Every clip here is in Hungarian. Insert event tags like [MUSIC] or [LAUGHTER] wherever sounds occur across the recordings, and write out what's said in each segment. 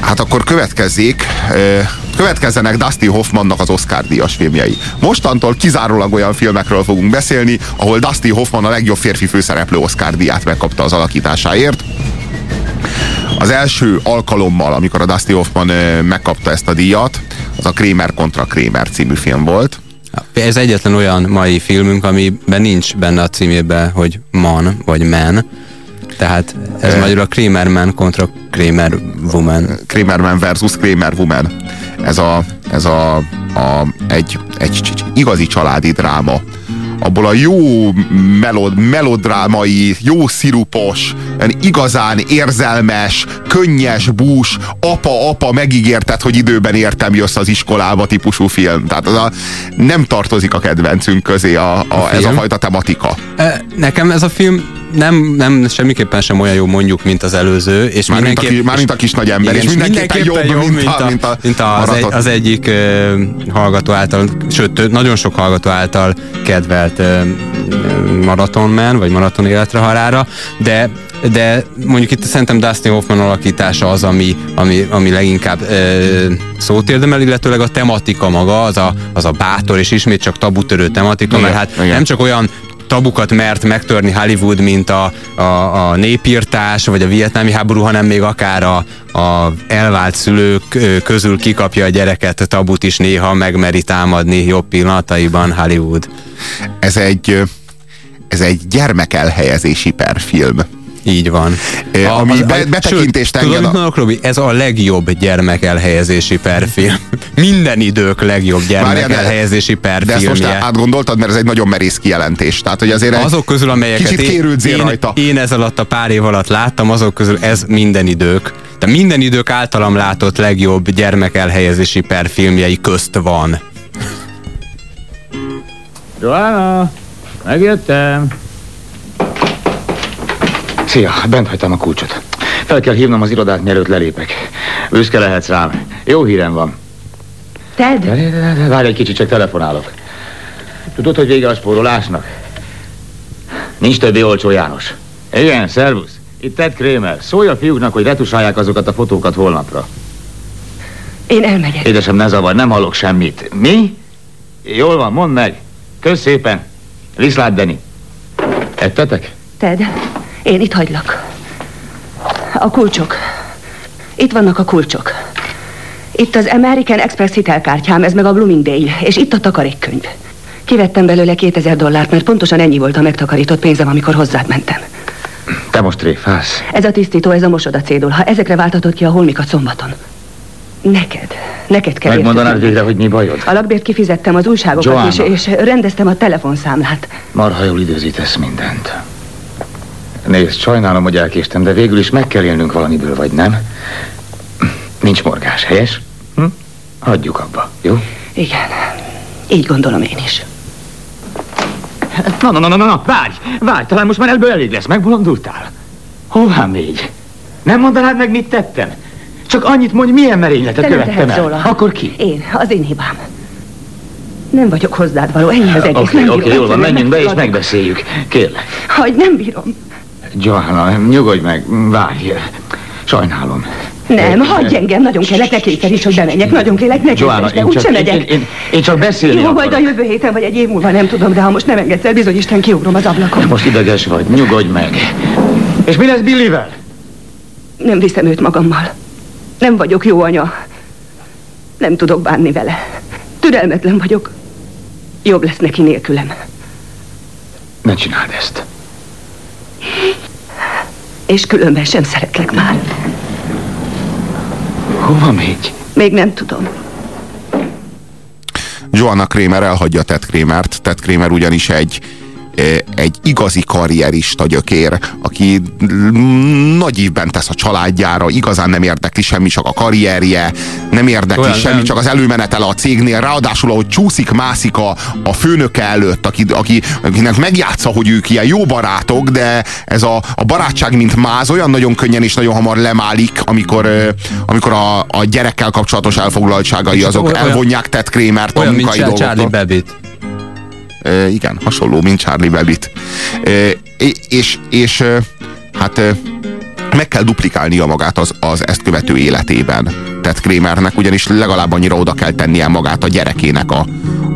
Hát akkor következzék, következzenek Dusty Hoffmannak az Oscar díjas filmjei. Mostantól kizárólag olyan filmekről fogunk beszélni, ahol Dusty Hoffman a legjobb férfi főszereplő Oscar díját megkapta az alakításáért. Az első alkalommal, amikor a Dusty Hoffman megkapta ezt a díjat, az a Kramer kontra Kramer című film volt. Ez egyetlen olyan mai filmünk, amiben nincs benne a címében, hogy man vagy man, tehát ez e... magyarul a Kramerman kontra Kramer Woman. Kramerman versus Kramer Woman. Ez a, ez a, a egy, egy igazi családi dráma abból a jó melod, melodrámai, jó szirupos, igazán érzelmes, könnyes bús, apa-apa megígérted, hogy időben értem jössz az iskolába típusú film. Tehát az a, nem tartozik a kedvencünk közé a, a, a ez a fajta tematika. Nekem ez a film nem, nem semmiképpen sem olyan jó mondjuk, mint az előző. És már, mint a, már mint a kis nagy ember, igen, és mindenképpen, mindenképpen jobb, jobb, mint, a, mint a, mint a az, egy, az egyik uh, hallgató által, sőt, nagyon sok hallgató által kedvelt uh, maratonmen, vagy maraton életre halára, de de mondjuk itt szerintem Dustin Hoffman alakítása az, ami, ami, ami leginkább ö, szót érdemel, illetőleg a tematika maga, az a, az a bátor és ismét csak tabutörő tematika, igen, mert hát igen. nem csak olyan tabukat mert megtörni Hollywood, mint a, a, a népírtás, vagy a vietnámi háború, hanem még akár a, a elvált szülők közül kikapja a gyereket, tabut is néha megmeri támadni jobb pillanataiban Hollywood. Ez egy, ez egy gyermekelhelyezési perfilm. Így van. A, ami az, be, betekintést sőt, enged. Tudod, a... Robi, ez a legjobb gyermek elhelyezési perfilm. [LAUGHS] Minden idők legjobb gyermek Várjál, elhelyezési perfilmje. De ezt most átgondoltad, mert ez egy nagyon merész kijelentés. Tehát, hogy azért azok közül, amelyeket kicsit én, én, rajta. én ez alatt a pár év alatt láttam, azok közül ez minden idők. De minden idők általam látott legjobb gyermek elhelyezési perfilmjei közt van. Joanna, megjöttem. Szia, bent hagytam a kulcsot. Fel kell hívnom az irodát, mielőtt lelépek. Büszke lehetsz rám. Jó hírem van. Ted? Várj egy kicsit, csak telefonálok. Tudod, hogy vége a spórolásnak? Nincs többi olcsó János. Igen, szervusz. Itt Ted Kramer. Szólj a fiúknak, hogy retusálják azokat a fotókat holnapra. Én elmegyek. Édesem, ne zavar, nem hallok semmit. Mi? Jól van, mondd meg. Kösz szépen. Viszlát, Deni. Ettetek? Ted, én itt hagylak. A kulcsok. Itt vannak a kulcsok. Itt az American Express hitelkártyám, ez meg a Bloomingdale, és itt a takarékkönyv. Kivettem belőle 2000 dollárt, mert pontosan ennyi volt a megtakarított pénzem, amikor hozzád mentem. Te most tréfálsz. Ez a tisztító, ez a mosoda cédul. Ha ezekre váltatod ki a holmikat szombaton. Neked. Neked kell Megmondanád végre, hogy mi bajod? A lakbért kifizettem az újságokat, és, és rendeztem a telefonszámlát. Marha jól időzítesz mindent. Nézd, sajnálom, hogy elkéstem, de végül is meg kell élnünk valamiből, vagy nem? Nincs morgás, helyes? Hm? Hagyjuk abba, jó? Igen, így gondolom én is. Na, na, na, na, na, várj, várj, talán most már ebből elég lesz, megbolondultál? Hová még? Nem mondanád meg, mit tettem? Csak annyit mondj, milyen merényletet Te követtem el. Róla. Akkor ki? Én, az én hibám. Nem vagyok hozzád való, ennyi az egész. Oké, okay, okay, jól van, menjünk be és megbeszéljük. Kérlek. Hagy, nem bírom. Johanna, nyugodj meg, várj. Sajnálom. Nem, hagyj engem, nagyon kellek, ne kétszer is, hogy bemenjek, nagyon kellek, ne Johanna, én, csak, megyek. Én, én, én, csak beszélni Jó, akarok. majd a jövő héten vagy egy év múlva nem tudom, de ha most nem engedsz el, bizony Isten kiugrom az ablakon. Most ideges vagy, nyugodj meg. És mi lesz Billyvel? Nem viszem őt magammal. Nem vagyok jó anya. Nem tudok bánni vele. Türelmetlen vagyok. Jobb lesz neki nélkülem. Ne csináld ezt. És különben sem szeretlek már. Hova megy? Még nem tudom. Joanna Kramer elhagyja Ted Kramert. Ted Kramer ugyanis egy egy igazi karrierista gyökér, aki nagy évben tesz a családjára, igazán nem érdekli semmi, csak a karrierje, nem érdekli Olyan, semmi, nem. csak az előmenetele a cégnél, ráadásul, ahogy csúszik, mászik a, a főnöke előtt, aki, aki, akinek megjátsza, hogy ők ilyen jó barátok, de ez a, a barátság, mint máz, olyan nagyon könnyen és nagyon hamar lemálik, amikor, amikor a, a gyerekkel kapcsolatos elfoglaltságai azok olyan, elvonják Ted Kramert a munkai dolgoktól. Charlie Babbitt igen, hasonló, mint Charlie Babbitt. És, és hát meg kell duplikálnia magát az, az ezt követő életében. Ted Kramernek ugyanis legalább annyira oda kell tennie magát a gyerekének a,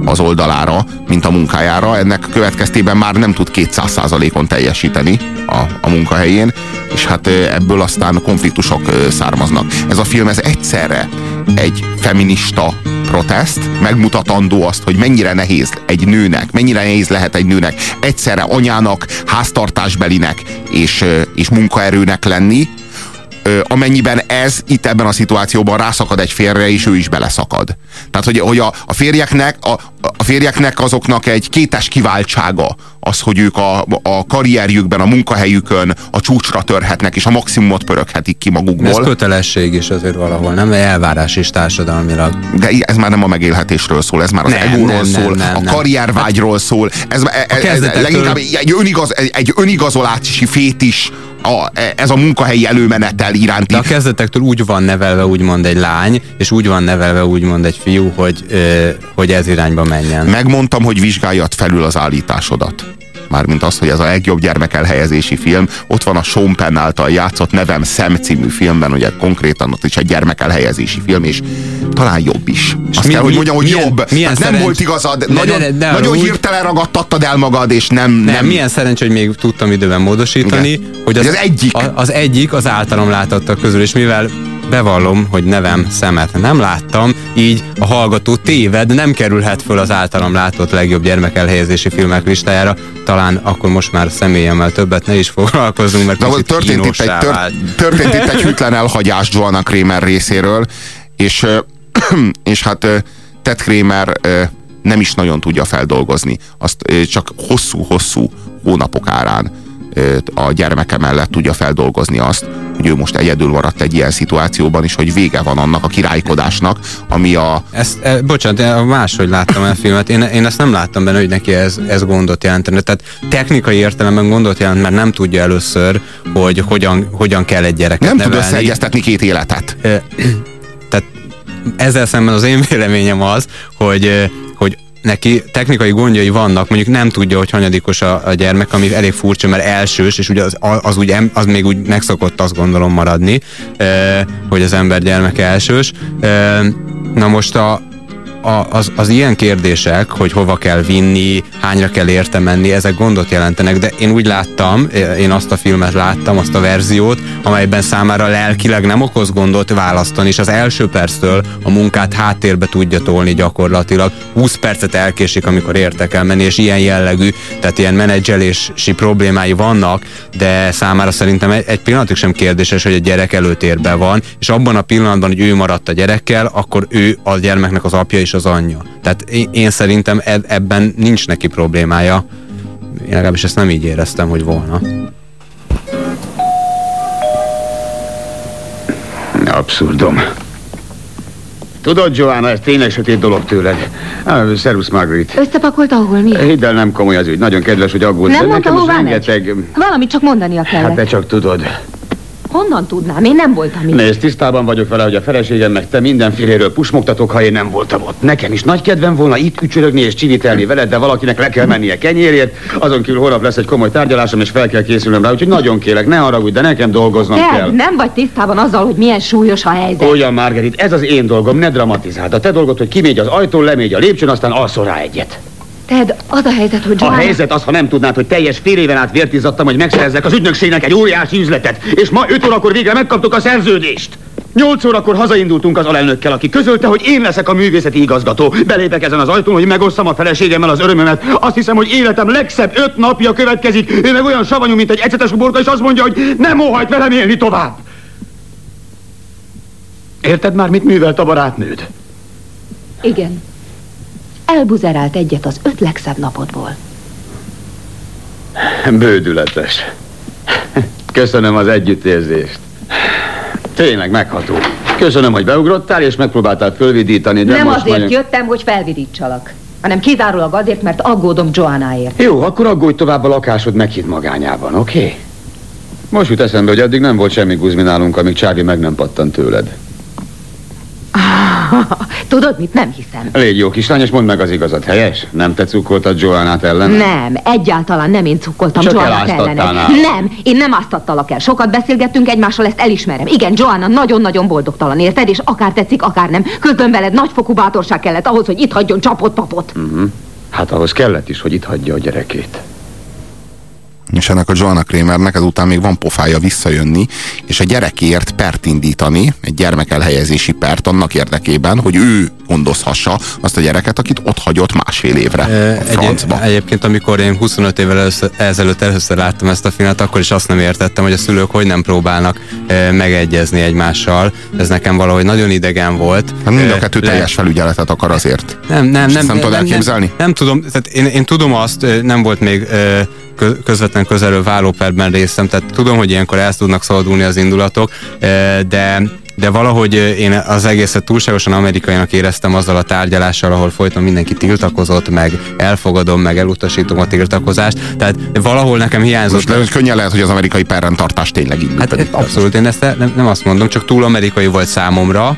az oldalára, mint a munkájára. Ennek következtében már nem tud 200%-on teljesíteni a, a munkahelyén, és hát ebből aztán konfliktusok származnak. Ez a film ez egyszerre egy feminista protest, megmutatandó azt, hogy mennyire nehéz egy nőnek, mennyire nehéz lehet egy nőnek egyszerre anyának, háztartásbelinek és, és munkaerőnek lenni, amennyiben ez itt ebben a szituációban rászakad egy férre, és ő is beleszakad. Tehát, hogy, hogy a, a, férjeknek, a, a férjeknek azoknak egy kétes kiváltsága az, hogy ők a, a karrierjükben, a munkahelyükön a csúcsra törhetnek, és a maximumot pöröghetik ki magukból. Ez kötelesség is azért valahol, nem elvárás is társadalmilag. De ez már nem a megélhetésről szól, ez már az nem, egóról nem, szól, nem, nem, a karriervágyról szól, ez, ez, ez leginkább egy, önigaz, egy önigazolási fétis, a, ez a munkahelyi előmenetel iránti. De a kezdetektől úgy van nevelve úgymond egy lány, és úgy van nevelve úgymond egy fiú, hogy, hogy ez irányba menjen. Megmondtam, hogy vizsgáljad felül az állításodat mármint az, hogy ez a legjobb gyermekelhelyezési film, ott van a Sean Penn által játszott Nevem Szem című filmben, ugye konkrétan ott is egy gyermekelhelyezési film, és talán jobb is. És Azt mi, kell, hogy mondjam, hogy milyen, jobb. Milyen hát nem volt igazad, de, nagyon, de, de, de, nagyon úgy... hirtelen ragadtattad el magad, és nem, nem... Nem, milyen szerencsé, hogy még tudtam időben módosítani, Igen. hogy az, az egyik. A, az egyik az általam látottak közül, és mivel bevallom, hogy nevem szemet nem láttam, így a hallgató téved, nem kerülhet föl az általam látott legjobb gyermekelhelyezési filmek listájára. Talán akkor most már személyemmel többet ne is foglalkozunk, mert De történt itt, egy, tört, történt itt egy [LAUGHS] hűtlen elhagyás Joanna Kramer részéről, és, [CLEARS THROAT] és hát Ted Kramer nem is nagyon tudja feldolgozni. Azt csak hosszú-hosszú hónapok árán a gyermeke mellett tudja feldolgozni azt, hogy ő most egyedül maradt egy ilyen szituációban, és hogy vége van annak a királykodásnak, ami a... Ezt, e, bocsánat, máshogy láttam a filmet. Én, én ezt nem láttam benne, hogy neki ez, ez gondot jelentene. Tehát technikai értelemben gondot jelent, mert nem tudja először, hogy hogyan, hogyan kell egy gyereket Nem nevelni. tud összeegyeztetni két életet. E, [CLEARS THROAT] tehát ezzel szemben az én véleményem az, hogy neki technikai gondjai vannak, mondjuk nem tudja, hogy hanyadikos a, a gyermek, ami elég furcsa, mert elsős, és ugye az, az, úgy, az még úgy megszokott azt gondolom maradni, hogy az ember gyermek elsős. Na most a, az, az ilyen kérdések, hogy hova kell vinni, hányra kell érte menni, ezek gondot jelentenek, de én úgy láttam, én azt a filmet láttam, azt a verziót, amelyben számára lelkileg nem okoz gondot választani, és az első perctől a munkát háttérbe tudja tolni gyakorlatilag. 20 percet elkésik, amikor érte kell menni, és ilyen jellegű, tehát ilyen menedzselési problémái vannak, de számára szerintem egy, pillanatig sem kérdéses, hogy a gyerek előtérben van, és abban a pillanatban, hogy ő maradt a gyerekkel, akkor ő a gyermeknek az apja és és az anyja. Tehát én, én szerintem ebben nincs neki problémája. Én legalábbis ezt nem így éreztem, hogy volna. Abszurdum. Tudod, Joanna, ez tényleg sötét dolog tőled. Ah, szervusz, Margaret. Összepakolt ahol mi? Hidd el, nem komoly az ügy. Nagyon kedves, hogy aggódsz. Nem mondta, hová rengeteg... Valamit csak mondania kellett. Hát te csak tudod. Honnan tudnám? Én nem voltam itt. Nézd, tisztában vagyok vele, hogy a feleségem meg te mindenféléről pusmogtatok, ha én nem voltam ott. Nekem is nagy kedvem volna itt ücsörögni és csivitelni veled, de valakinek le kell mennie kenyérért. Azon kívül holnap lesz egy komoly tárgyalásom, és fel kell készülnöm rá, úgyhogy nagyon kérek, ne haragudj, de nekem dolgoznom Ted, kell. nem vagy tisztában azzal, hogy milyen súlyos a helyzet. Olyan, Margarit, ez az én dolgom, ne dramatizáld. A te dolgod, hogy kimégy az ajtón, lemégy a lépcsőn, aztán alszol rá egyet. Ted, az a helyzet, hogy Joanna... A helyzet az, ha nem tudnád, hogy teljes fél éven át vértizattam, hogy megszerezzek az ügynökségnek egy óriási üzletet, és ma 5 órakor végre megkaptuk a szerződést. Nyolc órakor hazaindultunk az alelnökkel, aki közölte, hogy én leszek a művészeti igazgató. Belépek ezen az ajtón, hogy megosszam a feleségemmel az örömömet. Azt hiszem, hogy életem legszebb öt napja következik. Ő meg olyan savanyú, mint egy ecetes uborka, és azt mondja, hogy nem óhajt velem élni tovább. Érted már, mit művelt a barátnőd? Igen elbuzerált egyet az öt legszebb napodból. Bődületes. Köszönöm az együttérzést. Tényleg megható. Köszönöm, hogy beugrottál, és megpróbáltál fölvidítani, de Nem most azért nagyon... jöttem, hogy felvidítsalak, hanem kizárólag azért, mert aggódom Joannáért. Jó, akkor aggódj tovább a lakásod meghitt magányában, oké? Okay? Most jut eszembe, hogy eddig nem volt semmi guzmi nálunk, amíg Csávi meg nem pattant tőled. Tudod mit? Nem hiszem. Légy jó kislány, és mondd meg az igazat, helyes? Nem te cukkoltad Joannát ellen? Nem, egyáltalán nem én cukkoltam Csak Joannát nála. Nem, én nem áztattalak el. Sokat beszélgettünk egymással, ezt elismerem. Igen, Joanna nagyon-nagyon boldogtalan, érted? És akár tetszik, akár nem. Közben veled nagyfokú bátorság kellett ahhoz, hogy itt hagyjon csapott papot. Hát ahhoz kellett is, hogy itt hagyja a gyerekét. És ennek a Joanna Kramernek ezután még van pofája visszajönni, és a gyerekért pert indítani, egy gyermek elhelyezési pert annak érdekében, hogy ő gondozhassa azt a gyereket, akit ott hagyott másfél évre Ö, a francba. Egy, egyébként, amikor én 25 évvel először, ezelőtt először láttam ezt a filmet, akkor is azt nem értettem, hogy a szülők hogy nem próbálnak e, megegyezni egymással. Ez nekem valahogy nagyon idegen volt. Hát mind a kettő le- teljes felügyeletet akar azért. Nem, nem, És nem. nem tudod elképzelni? Nem, nem tudom, tehát én, én tudom azt, nem volt még kö- közvetlen közelről vállóperben részem, tehát tudom, hogy ilyenkor el tudnak szabadulni az indulatok, ö, de de valahogy ö, én az egészet túlságosan amerikainak éreztem azzal a tárgyalással, ahol folyton mindenki tiltakozott, meg elfogadom, meg elutasítom a tiltakozást. Tehát valahol nekem hiányzott. Most le- könnyen lehet, hogy az amerikai perrendtartás tényleg így Hát működik. abszolút, én ezt nem, nem azt mondom, csak túl amerikai volt számomra,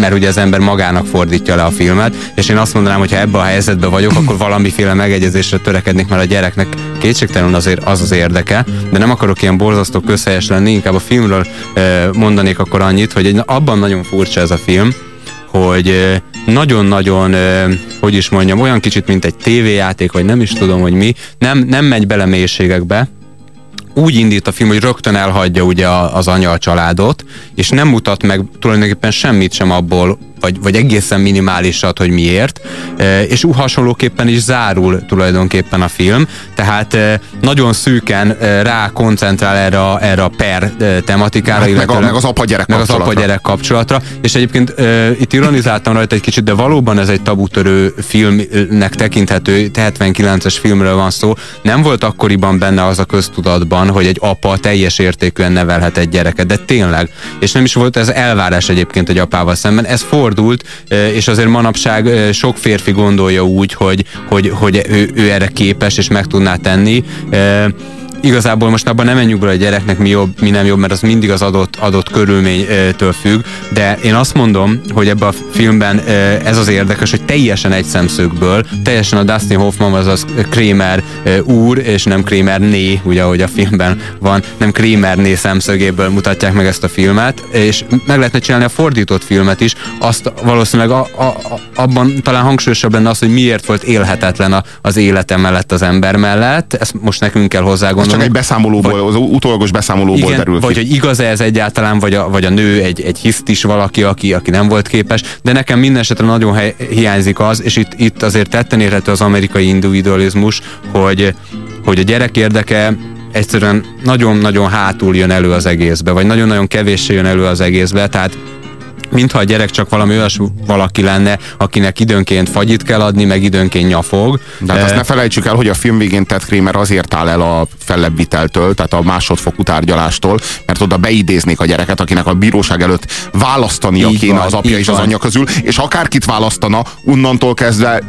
mert ugye az ember magának fordítja le a filmet, és én azt mondanám, hogy ha ebbe a helyzetbe vagyok, akkor valamiféle megegyezésre törekednék, mert a gyereknek kétségtelenül azért az az érdeke, de nem akarok ilyen borzasztó közhelyes lenni, inkább a filmről eh, mondanék akkor annyit, hogy egy, abban nagyon furcsa ez a film, hogy eh, nagyon-nagyon, eh, hogy is mondjam, olyan kicsit, mint egy tévéjáték, vagy nem is tudom, hogy mi, nem, nem megy bele mélységekbe, úgy indít a film, hogy rögtön elhagyja ugye az anya a családot, és nem mutat meg tulajdonképpen semmit sem abból, vagy, vagy egészen minimálisat, hogy miért, e, és úgy hasonlóképpen is zárul tulajdonképpen a film, tehát e, nagyon szűken e, rá koncentrál erre a, erre a per tematikára, Hát meg a- illetőleg- meg az apa-gyerek meg az kapcsolatra. apa-gyerek kapcsolatra, és egyébként itt ironizáltam rajta egy kicsit, de valóban ez egy tabutörő filmnek tekinthető, 79-es filmről van szó. Nem volt akkoriban benne az a köztudatban, hogy egy apa teljes értékűen nevelhet egy gyereket, de tényleg. És nem is volt ez elvárás egyébként egy apával szemben. Ez fordult, és azért manapság sok férfi gondolja úgy, hogy, hogy, hogy ő, ő erre képes, és meg tudná tenni. Igazából most abban nem menjünk bele, a gyereknek mi jobb, mi nem jobb, mert az mindig az adott, adott körülménytől függ, de én azt mondom, hogy ebben a filmben ez az érdekes, hogy teljesen egy szemszögből, teljesen a Dustin Hoffman, azaz Kramer úr, és nem Kramer né, ugye ahogy a filmben van, nem Kramer né szemszögéből mutatják meg ezt a filmet, és meg lehetne csinálni a fordított filmet is, azt valószínűleg a, a, a, abban talán hangsúlyosabb lenne az, hogy miért volt élhetetlen a, az élete mellett az ember mellett, ezt most nekünk kell hozzá. Csak egy beszámolóból, az utólagos beszámolóból Igen, derül vagy ki. hogy igaz-e ez egyáltalán, vagy a, vagy a nő egy, egy hisztis valaki, aki, aki nem volt képes, de nekem minden esetre nagyon hely, hiányzik az, és itt, itt azért tetten érhető az amerikai individualizmus, hogy, hogy a gyerek érdeke egyszerűen nagyon-nagyon hátul jön elő az egészbe, vagy nagyon-nagyon kevéssé jön elő az egészbe, tehát mintha a gyerek csak valami olyas valaki lenne, akinek időnként fagyit kell adni, meg időnként nyafog. De hát azt ne felejtsük el, hogy a film végén Ted Kramer azért áll el a fellebbviteltől, tehát a másodfokú tárgyalástól, mert oda beidéznék a gyereket, akinek a bíróság előtt választania Így kéne van, az apja és az van. anyja közül, és akárkit választana, onnantól kezdve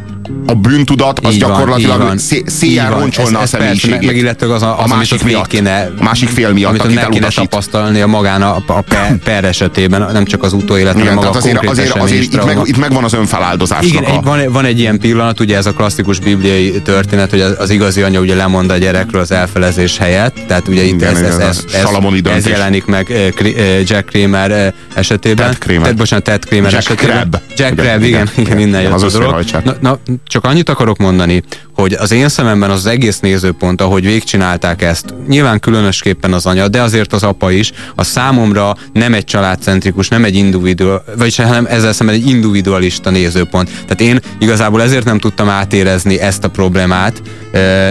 a bűntudat az Így van, gyakorlatilag szé- széjjel roncsolna Ez- a ez persze, személyiségét. meg- meg az a- az, a másik miatt. kéne- a másik fél miatt, amit meg kéne tapasztalni a magán a, a per, per esetében, nem csak az utóélet, hanem maga a azért, konkrét azért, azért itt, meg, itt megvan az önfeláldozásnak Igen, a... van, van egy ilyen pillanat, ugye ez a klasszikus bibliai történet, hogy az, az igazi anya ugye lemond a gyerekről az elfelezés helyett, tehát ugye itt Igen, ez, ez, ez, a ez, ez jelenik meg eh, eh, Jack Kramer eh, esetében. Ted Kramer. Ted, bocsánat, Ted Kramer Jack esetében. Crab. Jack Crab, igen, igen, innen jött az a dolog. na, csak annyit akarok mondani, hogy az én szememben az egész nézőpont, ahogy végigcsinálták ezt, nyilván különösképpen az anya, de azért az apa is, a számomra nem egy családcentrikus, nem egy individual, vagyis hanem ezzel szemben egy individualista nézőpont. Tehát én igazából ezért nem tudtam átérezni ezt a problémát,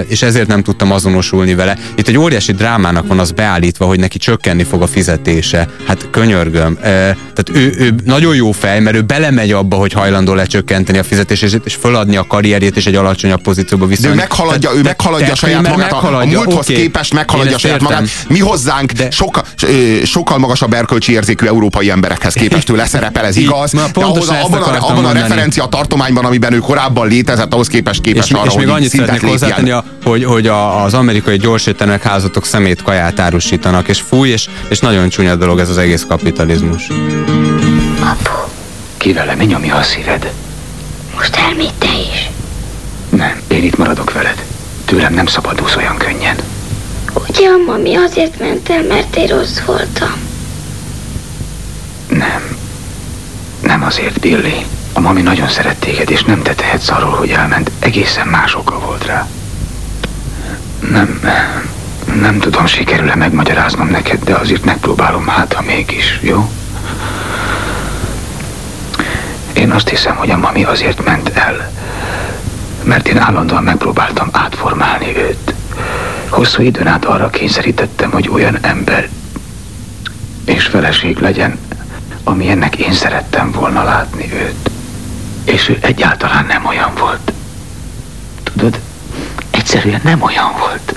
és ezért nem tudtam azonosulni vele. Itt egy óriási drámának van az beállítva, hogy neki csökkenni fog a fizetése. Hát könyörgöm. Eh, Tehát ő, ő nagyon jó fej, mert ő belemegy abba, hogy hajlandó lecsökkenteni a fizetését, és föladni a karrierjét, és egy alacsonyabb pozícióba De ő meghaladja, ő meghaladja saját magát, a, a meghaladja, múlthoz oké. képest meghaladja saját értem. magát. Mi hozzánk De- sokkal, ö, sokkal magasabb erkölcsi érzékű európai emberekhez képest ő leszerepel, ez igaz, na, de pontosan ahhoz, abban, a, abban a referencia tartományban, amiben ő korábban létezett, ahhoz képest képes és, arra, és még hogy annyit szeretnék hozzátenni, hogy, hogy a, az amerikai gyorsétlenek házatok szemét kaját árusítanak, és fúj, és, és nagyon csúnya dolog ez az egész kapitalizmus. Apu? Mi nyomja a szíved? Most elmégy te is. Nem, én itt maradok veled. Tőlem nem szabadulsz olyan könnyen. Ugye a mami azért ment el, mert én rossz voltam. Nem. Nem azért, Billy. A mami nagyon szeret téged, és nem te tehetsz arról, hogy elment. Egészen más oka volt rá. Nem, nem tudom, sikerül-e megmagyaráznom neked, de azért megpróbálom, hát ha mégis, jó? Én azt hiszem, hogy a mami azért ment el, mert én állandóan megpróbáltam átformálni őt. Hosszú időn át arra kényszerítettem, hogy olyan ember és feleség legyen, amilyennek én szerettem volna látni őt. És ő egyáltalán nem olyan volt. Tudod, egyszerűen nem olyan volt.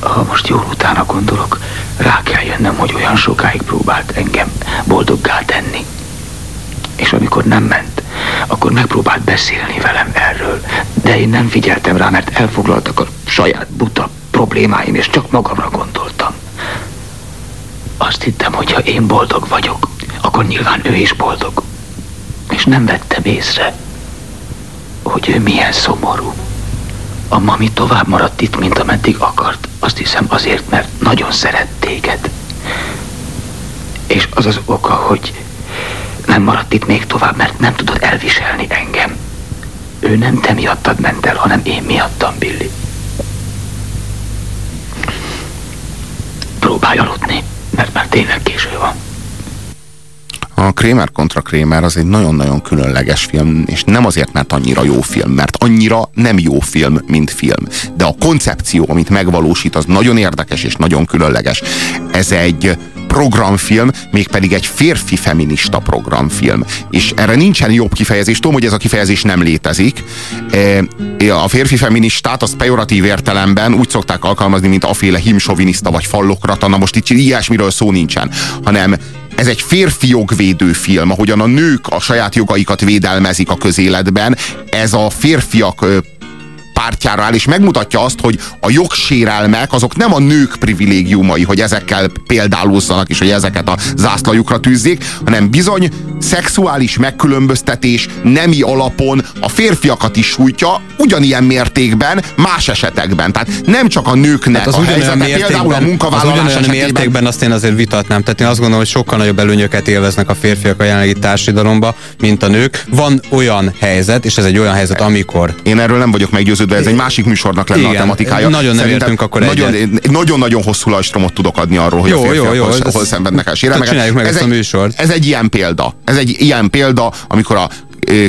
Ha most jól utána gondolok, rá kell jönnöm, hogy olyan sokáig próbált engem boldoggá tenni. És amikor nem ment, akkor megpróbált beszélni velem erről. De én nem figyeltem rá, mert elfoglaltak a saját buta problémáim, és csak magamra gondoltam. Azt hittem, hogy ha én boldog vagyok, akkor nyilván ő is boldog. És nem vettem észre, hogy ő milyen szomorú. A mami tovább maradt itt, mint ameddig akart. Azt hiszem azért, mert nagyon szeret téged. És az az oka, hogy nem maradt itt még tovább, mert nem tudod elviselni engem. Ő nem te miattad ment el, hanem én miattam, Billy. Próbálj aludni, mert már tényleg késő van. A Kramer kontra Kramer az egy nagyon-nagyon különleges film, és nem azért, mert annyira jó film, mert annyira nem jó film, mint film. De a koncepció, amit megvalósít, az nagyon érdekes és nagyon különleges. Ez egy programfilm, mégpedig egy férfi feminista programfilm. És erre nincsen jobb kifejezés. Tudom, hogy ez a kifejezés nem létezik. E, a férfi feministát azt pejoratív értelemben úgy szokták alkalmazni, mint aféle himsoviniszta vagy fallokrata. Na most itt ilyesmiről szó nincsen, hanem ez egy férfi jogvédő film, ahogyan a nők a saját jogaikat védelmezik a közéletben. Ez a férfiak pártjára áll, és megmutatja azt, hogy a jogsérelmek azok nem a nők privilégiumai, hogy ezekkel példálózzanak, és hogy ezeket a zászlajukra tűzzék, hanem bizony szexuális megkülönböztetés nemi alapon a férfiakat is sújtja, ugyanilyen mértékben, más esetekben. Tehát nem csak a nőknek hát az a helyzete, mértékben, például a munkavállalás az esetében. mértékben azt én azért vitatnám. Tehát én azt gondolom, hogy sokkal nagyobb előnyöket élveznek a férfiak a jelenlegi társadalomba, mint a nők. Van olyan helyzet, és ez egy olyan helyzet, amikor... Én erről nem vagyok meggyőződve, ez egy másik műsornak lenne Igen, a tematikája. Nagyon nem értünk akkor Nagyon-nagyon hosszú lajstromot tudok adni arról, hogy jó, a férfiak jó, jó, hol, hol szenvednek el sérelmeket. meg ez ezt a műsort. Ez egy ilyen példa. Ez egy ilyen példa, amikor a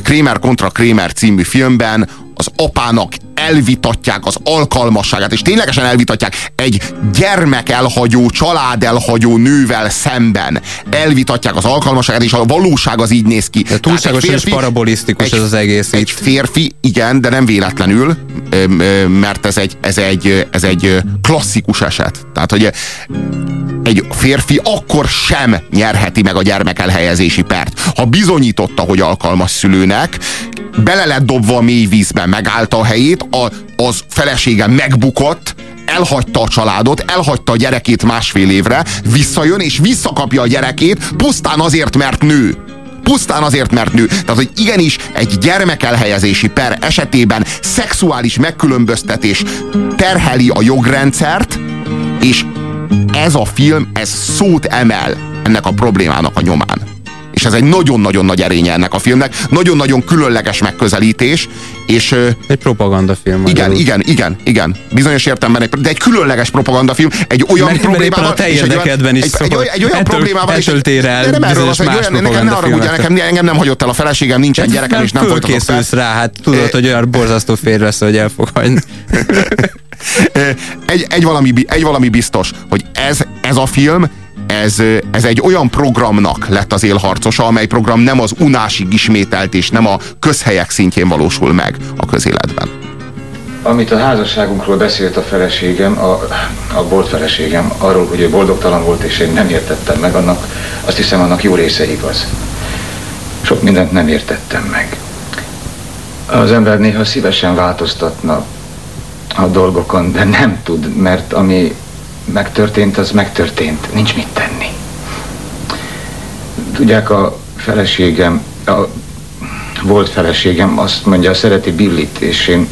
Kramer kontra Kramer című filmben az apának elvitatják az alkalmasságát, és ténylegesen elvitatják egy gyermek elhagyó, család elhagyó nővel szemben. Elvitatják az alkalmasságát, és a valóság az így néz ki. De túlságosan és parabolisztikus egy, ez az egész. Egy férfi, igen, de nem véletlenül, mert ez egy, ez egy, ez egy klasszikus eset. Tehát, hogy egy férfi akkor sem nyerheti meg a gyermek elhelyezési pert. Ha bizonyította, hogy alkalmas szülőnek, bele lett dobva a mély vízben, megállta a helyét, a, az felesége megbukott, elhagyta a családot, elhagyta a gyerekét másfél évre, visszajön és visszakapja a gyerekét, pusztán azért, mert nő pusztán azért, mert nő. Tehát, hogy igenis egy gyermekelhelyezési per esetében szexuális megkülönböztetés terheli a jogrendszert, és ez a film, ez szót emel ennek a problémának a nyomán és ez egy nagyon-nagyon nagy erénye ennek a filmnek, nagyon-nagyon különleges megközelítés, és... Egy propagandafilm. Igen, igen, igen, igen. Bizonyos értelemben, egy, de egy különleges propagandafilm, egy olyan mert, problémával... Mert a te érdekedben is egy, egy, egy, egy olyan ettől, problémával ettől tér el nem erről az, hogy olyan, nekem ne arra nekem, engem nem hagyott el a feleségem, nincsen de gyerekem, és nem folytatok fel. rá, hát tudod, hogy olyan borzasztó férj lesz, hogy el fog hagyni. [LAUGHS] egy, egy, valami, egy valami biztos, hogy ez, ez a film, ez, ez egy olyan programnak lett az élharcosa, amely program nem az unásig ismételt, és nem a közhelyek szintjén valósul meg a közéletben. Amit a házasságunkról beszélt a feleségem, a, a volt feleségem, arról, hogy ő boldogtalan volt, és én nem értettem meg, annak, azt hiszem, annak jó része igaz. Sok mindent nem értettem meg. Az ember néha szívesen változtatna a dolgokon, de nem tud, mert ami megtörtént, az megtörtént. Nincs mit. Tudják, a feleségem, a volt feleségem azt mondja, szereti Billit, és én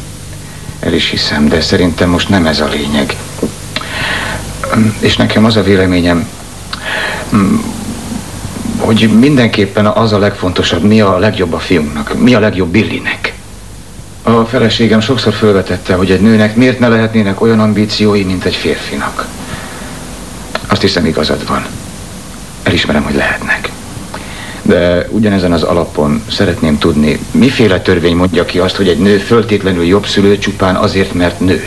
el is hiszem, de szerintem most nem ez a lényeg. És nekem az a véleményem, hogy mindenképpen az a legfontosabb, mi a legjobb a fiunknak, mi a legjobb Billinek. A feleségem sokszor felvetette, hogy egy nőnek miért ne lehetnének olyan ambíciói, mint egy férfinak. Azt hiszem igazad van. Elismerem, hogy lehetnek. De ugyanezen az alapon szeretném tudni, miféle törvény mondja ki azt, hogy egy nő föltétlenül jobb szülő csupán azért, mert nő.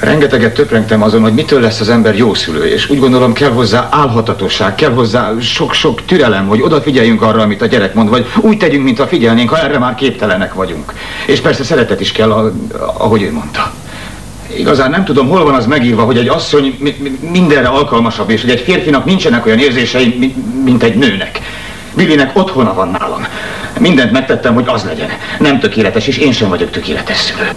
Rengeteget töprengtem azon, hogy mitől lesz az ember jó szülő, és úgy gondolom kell hozzá álhatatosság, kell hozzá sok-sok türelem, hogy odafigyeljünk arra, amit a gyerek mond, vagy úgy tegyünk, mintha figyelnénk, ha erre már képtelenek vagyunk. És persze szeretet is kell, ahogy ő mondta. Igazán nem tudom, hol van az megírva, hogy egy asszony mindenre alkalmasabb, és hogy egy férfinak nincsenek olyan érzései, mint egy nőnek. Billinek otthona van nálam. Mindent megtettem, hogy az legyen. Nem tökéletes, és én sem vagyok tökéletes szülő.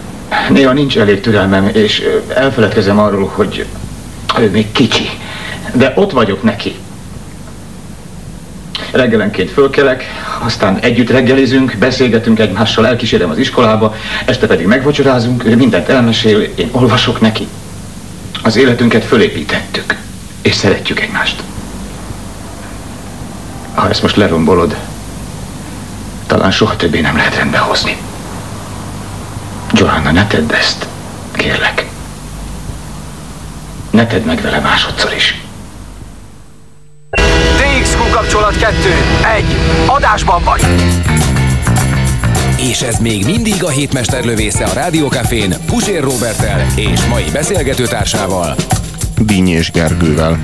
Néha nincs elég türelmem, és elfeledkezem arról, hogy ő még kicsi. De ott vagyok neki. Reggelenként fölkelek, aztán együtt reggelizünk, beszélgetünk egymással, elkísérem az iskolába, este pedig megvacsorázunk, ő mindent elmesél, én olvasok neki. Az életünket fölépítettük, és szeretjük egymást. Ha ezt most lerombolod, talán soha többé nem lehet rendbe hozni. Johanna, ne tedd ezt. Kérlek. Ne tedd meg vele másodszor is. DXQ kapcsolat 2. 1. Adásban vagy. És ez még mindig a hétmester lövésze a Rádiókafén Pusér Robertel és mai beszélgetőtársával Díny és Gergővel.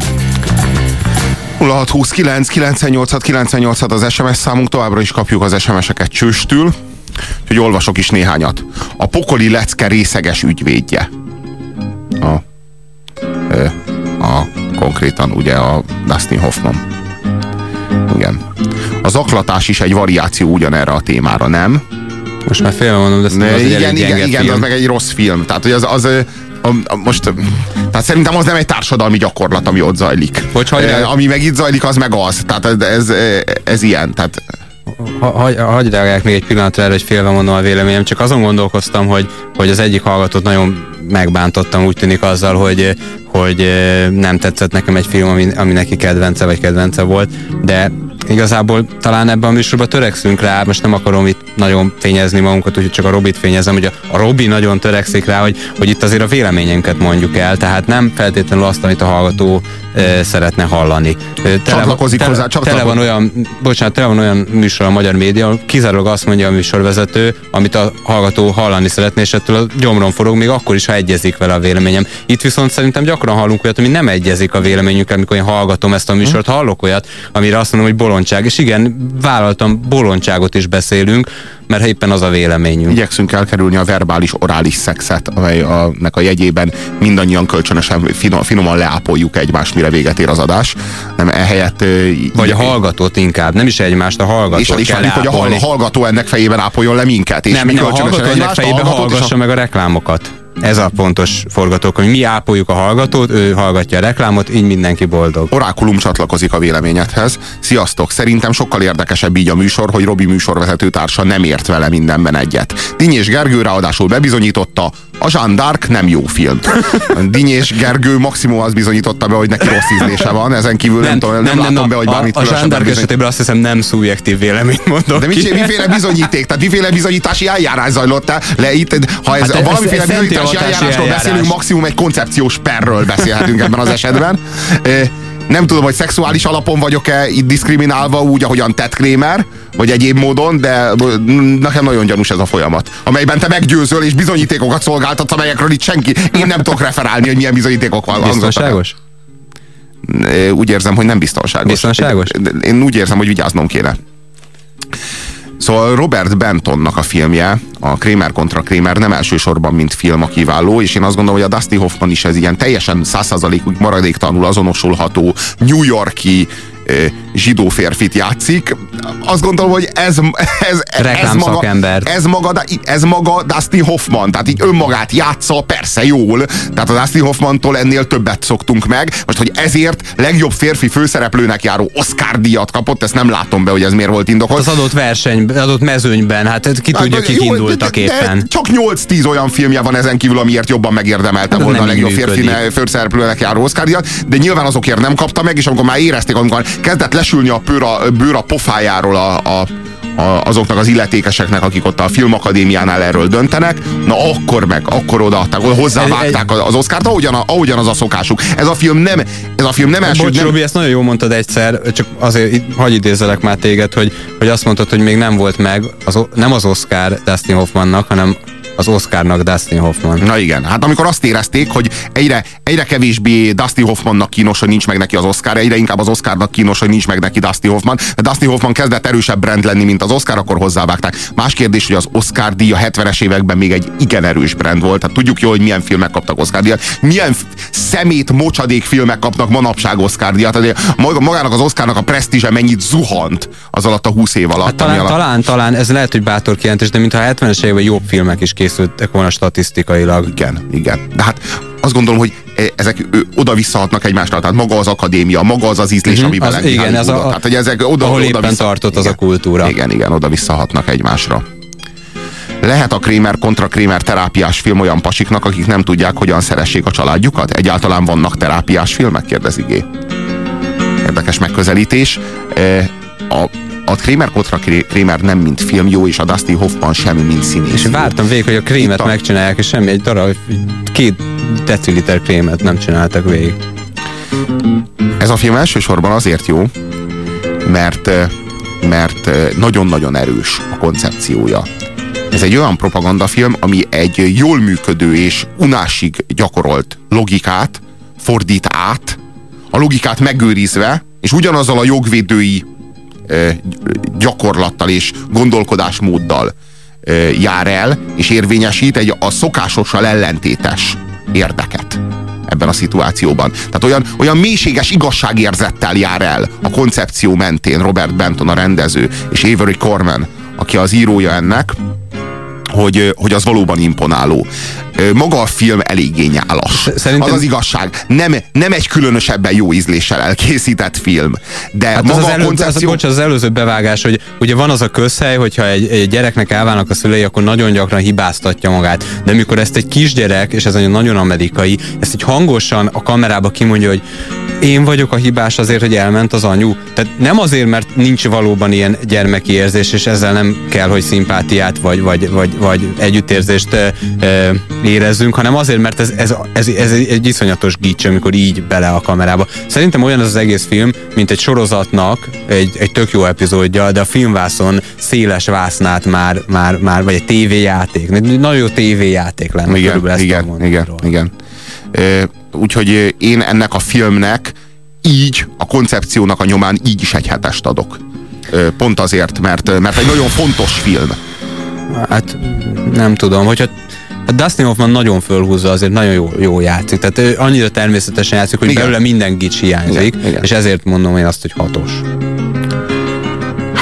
0629 986 986 az SMS számunk, továbbra is kapjuk az SMS-eket csőstül, hogy olvasok is néhányat. A pokoli lecke részeges ügyvédje. A, a konkrétan ugye a Dustin Hoffman. Igen. Az aklatás is egy variáció ugyanerre a témára, nem? Most már félve mondom, de ez ne, igen, igen, igen, film. az meg egy rossz film. Tehát, hogy az, az, a, a, most, tehát szerintem az nem egy társadalmi gyakorlat, ami ott zajlik. Hogy e, ami meg itt zajlik, az meg az. Tehát ez, ez, ez ilyen. Tehát, ha, hagy, hagy reagálják még egy pillanatra erre, hogy félve mondom a véleményem, csak azon gondolkoztam, hogy, hogy az egyik hallgatót nagyon megbántottam, úgy tűnik azzal, hogy, hogy nem tetszett nekem egy film, ami, ami neki kedvence vagy kedvence volt, de igazából talán ebben a műsorban törekszünk rá, most nem akarom itt nagyon fényezni magunkat, úgyhogy csak a Robit fényezem, hogy a, a Robi nagyon törekszik rá, hogy, hogy itt azért a véleményünket mondjuk el, tehát nem feltétlenül azt, amit a hallgató e, szeretne hallani. Tele, csatlakozik tele, hozzá, csatlakozik. Tele van olyan, bocsánat, tele van olyan műsor a magyar média, kizárólag azt mondja a műsorvezető, amit a hallgató hallani szeretné, és ettől a gyomron forog, még akkor is, ha egyezik vele a véleményem. Itt viszont szerintem gyakran hallunk olyat, ami nem egyezik a véleményünkkel, amikor én hallgatom ezt a műsort, hallok olyat, amire azt mondom, hogy bolondság. És igen, vállaltam, bolondságot is beszélünk, mert éppen az a véleményünk. Igyekszünk elkerülni a verbális orális szexet, amely a, nek a jegyében mindannyian kölcsönösen finom, finoman leápoljuk egymást, mire véget ér az adás. Nem ehelyett... Vagy a hallgatót inkább, nem is egymást, a hallgatót És, kell hogy a hallgató ennek fejében ápoljon le minket. És nem, mi nem, a hallgató ennek fejében hallgassa a... meg a reklámokat. Ez a pontos forgatók, hogy mi ápoljuk a hallgatót, ő hallgatja a reklámot, így mindenki boldog. Orákulum csatlakozik a véleményedhez. Sziasztok! Szerintem sokkal érdekesebb így a műsor, hogy Robi műsorvezető társa nem ért vele mindenben egyet. Dinny és Gergő ráadásul bebizonyította, a Jean d'Arc nem jó film. Dinny és Gergő maximum az bizonyította be, hogy neki rossz ízlése van, ezen kívül nem, nem, tudom, nem, nem, nem látom be, hogy bármit A, a Jean d'Arc esetében azt hiszem nem szubjektív véleményt mondok De ki. miféle bizonyíték? Tehát miféle bizonyítási eljárás zajlott le itt? Ha ez hát valamiféle bizonyítási eljárásról beszélünk, maximum egy koncepciós perről beszélhetünk ebben az esetben. Nem tudom, hogy szexuális alapon vagyok-e itt diszkriminálva úgy, ahogyan Ted Kramer, vagy egyéb módon, de nekem nagyon gyanús ez a folyamat, amelyben te meggyőzöl és bizonyítékokat szolgáltatsz, amelyekről itt senki, én nem tudok referálni, hogy milyen bizonyítékok van. Biztonságos? Úgy érzem, hogy nem biztonságos. Biztonságos? Én úgy érzem, hogy vigyáznom kéne. Szóval Robert Bentonnak a filmje, a Kramer kontra Kramer nem elsősorban, mint film a kiváló, és én azt gondolom, hogy a Dusty Hoffman is ez ilyen teljesen százszázalékig maradéktalanul azonosulható New Yorki zsidó férfit játszik. Azt gondolom, hogy ez, ez, ez, maga, ez, maga, ez maga Dusty Hoffman, tehát így önmagát játsza, persze jól, tehát a Dusty Hoffmantól ennél többet szoktunk meg. Most, hogy ezért legjobb férfi főszereplőnek járó Oscar díjat kapott, ezt nem látom be, hogy ez miért volt indokolt. Az adott verseny, adott mezőnyben, hát ki hát, tudja, kik jó, indultak de, éppen. De csak 8-10 olyan filmje van ezen kívül, amiért jobban megérdemelte hát volna a legjobb férfi főszereplőnek járó Oscar de nyilván azokért nem kapta meg, és amikor már érezték, amikor kezdett lesülni a bőr a, bőr a pofájáról a, a a, azoknak az illetékeseknek, akik ott a filmakadémiánál erről döntenek, na akkor meg, akkor odaadták, hozzávágták az Oszkárt, ahogyan, ahogyan az a szokásuk. Ez a film nem, ez a film nem első... Bocs, nem... Robi, ezt nagyon jól mondtad egyszer, csak azért hagyj idézelek már téged, hogy, hogy azt mondtad, hogy még nem volt meg, az, nem az Oscar Dustin Hoffmannak, hanem az Oscarnak Dustin Hoffman. Na igen, hát amikor azt érezték, hogy egyre, egyre kevésbé Dustin Hoffmannak kínos, hogy nincs meg neki az Oscar, egyre inkább az Oscarnak kínos, hogy nincs meg neki Dustin Hoffman. De Dustin Hoffman kezdett erősebb brand lenni, mint az Oscar, akkor hozzávágták. Más kérdés, hogy az Oscar díj a 70-es években még egy igen erős brand volt. Tehát tudjuk jó, hogy milyen filmek kaptak Oscar díjat. Milyen szemét, mocsadék filmek kapnak manapság Oscar díjat. Magának az Oscarnak a presztízse mennyit zuhant az alatt a 20 év alatt. Hát talán, alatt... talán, talán, ez lehet, hogy bátor kijelentés, de mintha a 70-es években jobb filmek is készültek volna statisztikailag. Igen, igen. De hát azt gondolom, hogy e, ezek oda visszahatnak egymásra, tehát maga az akadémia, maga az az ízlés, uh-huh, amiben az, Igen, ez a, tehát, hogy ezek oda, ahol oda éppen vissza, tartott igen, az a kultúra. Igen, igen, oda visszahatnak egymásra. Lehet a Kramer kontra Kramer terápiás film olyan pasiknak, akik nem tudják, hogyan szeressék a családjukat? Egyáltalán vannak terápiás filmek? Kérdezi G. Érdekes megközelítés. E, a a Kramer kontra Kramer nem mint film jó, és a Dustin Hoffman sem, mint színész. És vártam végig, hogy a krémet a... megcsinálják, és semmi, egy darab, két deciliter krémet nem csináltak végig. Ez a film elsősorban azért jó, mert mert nagyon-nagyon erős a koncepciója. Ez egy olyan propagandafilm, ami egy jól működő és unásig gyakorolt logikát fordít át, a logikát megőrizve, és ugyanazzal a jogvédői gyakorlattal és gondolkodásmóddal jár el, és érvényesít egy a szokásossal ellentétes érdeket ebben a szituációban. Tehát olyan, olyan mélységes igazságérzettel jár el a koncepció mentén Robert Benton a rendező, és Avery Corman, aki az írója ennek, hogy, hogy az valóban imponáló. Maga a film eléggé nyálas. Szerintem... Az az igazság. Nem, nem egy különösebben jó ízléssel elkészített film. De hát maga az, az, elő, koncepció... az, bocs, az előző bevágás, hogy ugye van az a közhely, hogyha egy, egy gyereknek elválnak a szülei, akkor nagyon gyakran hibáztatja magát. De mikor ezt egy kisgyerek, és ez nagyon amerikai, ezt egy hangosan a kamerába kimondja, hogy én vagyok a hibás azért, hogy elment az anyu. Tehát nem azért, mert nincs valóban ilyen gyermeki érzés, és ezzel nem kell, hogy szimpátiát vagy, vagy, vagy, vagy együttérzést e, e, érezzünk, hanem azért, mert ez, ez, ez, ez egy iszonyatos gics, amikor így bele a kamerába. Szerintem olyan az az egész film, mint egy sorozatnak egy, egy tök jó epizódja, de a filmvászon széles vásznát már, már, már vagy egy tévéjáték. Nagyon jó tévéjáték lenne. Igen, igen, igen, igen. Úgyhogy én ennek a filmnek így, a koncepciónak a nyomán így is egy hetest adok. Pont azért, mert, mert egy nagyon fontos film. Hát nem tudom, hogyha a Dustin Hoffman nagyon fölhúzza, azért nagyon jó, jó játszik. Tehát ő annyira természetesen játszik, hogy igen. belőle minden gics hiányzik, igen, igen. és ezért mondom én azt, hogy hatos.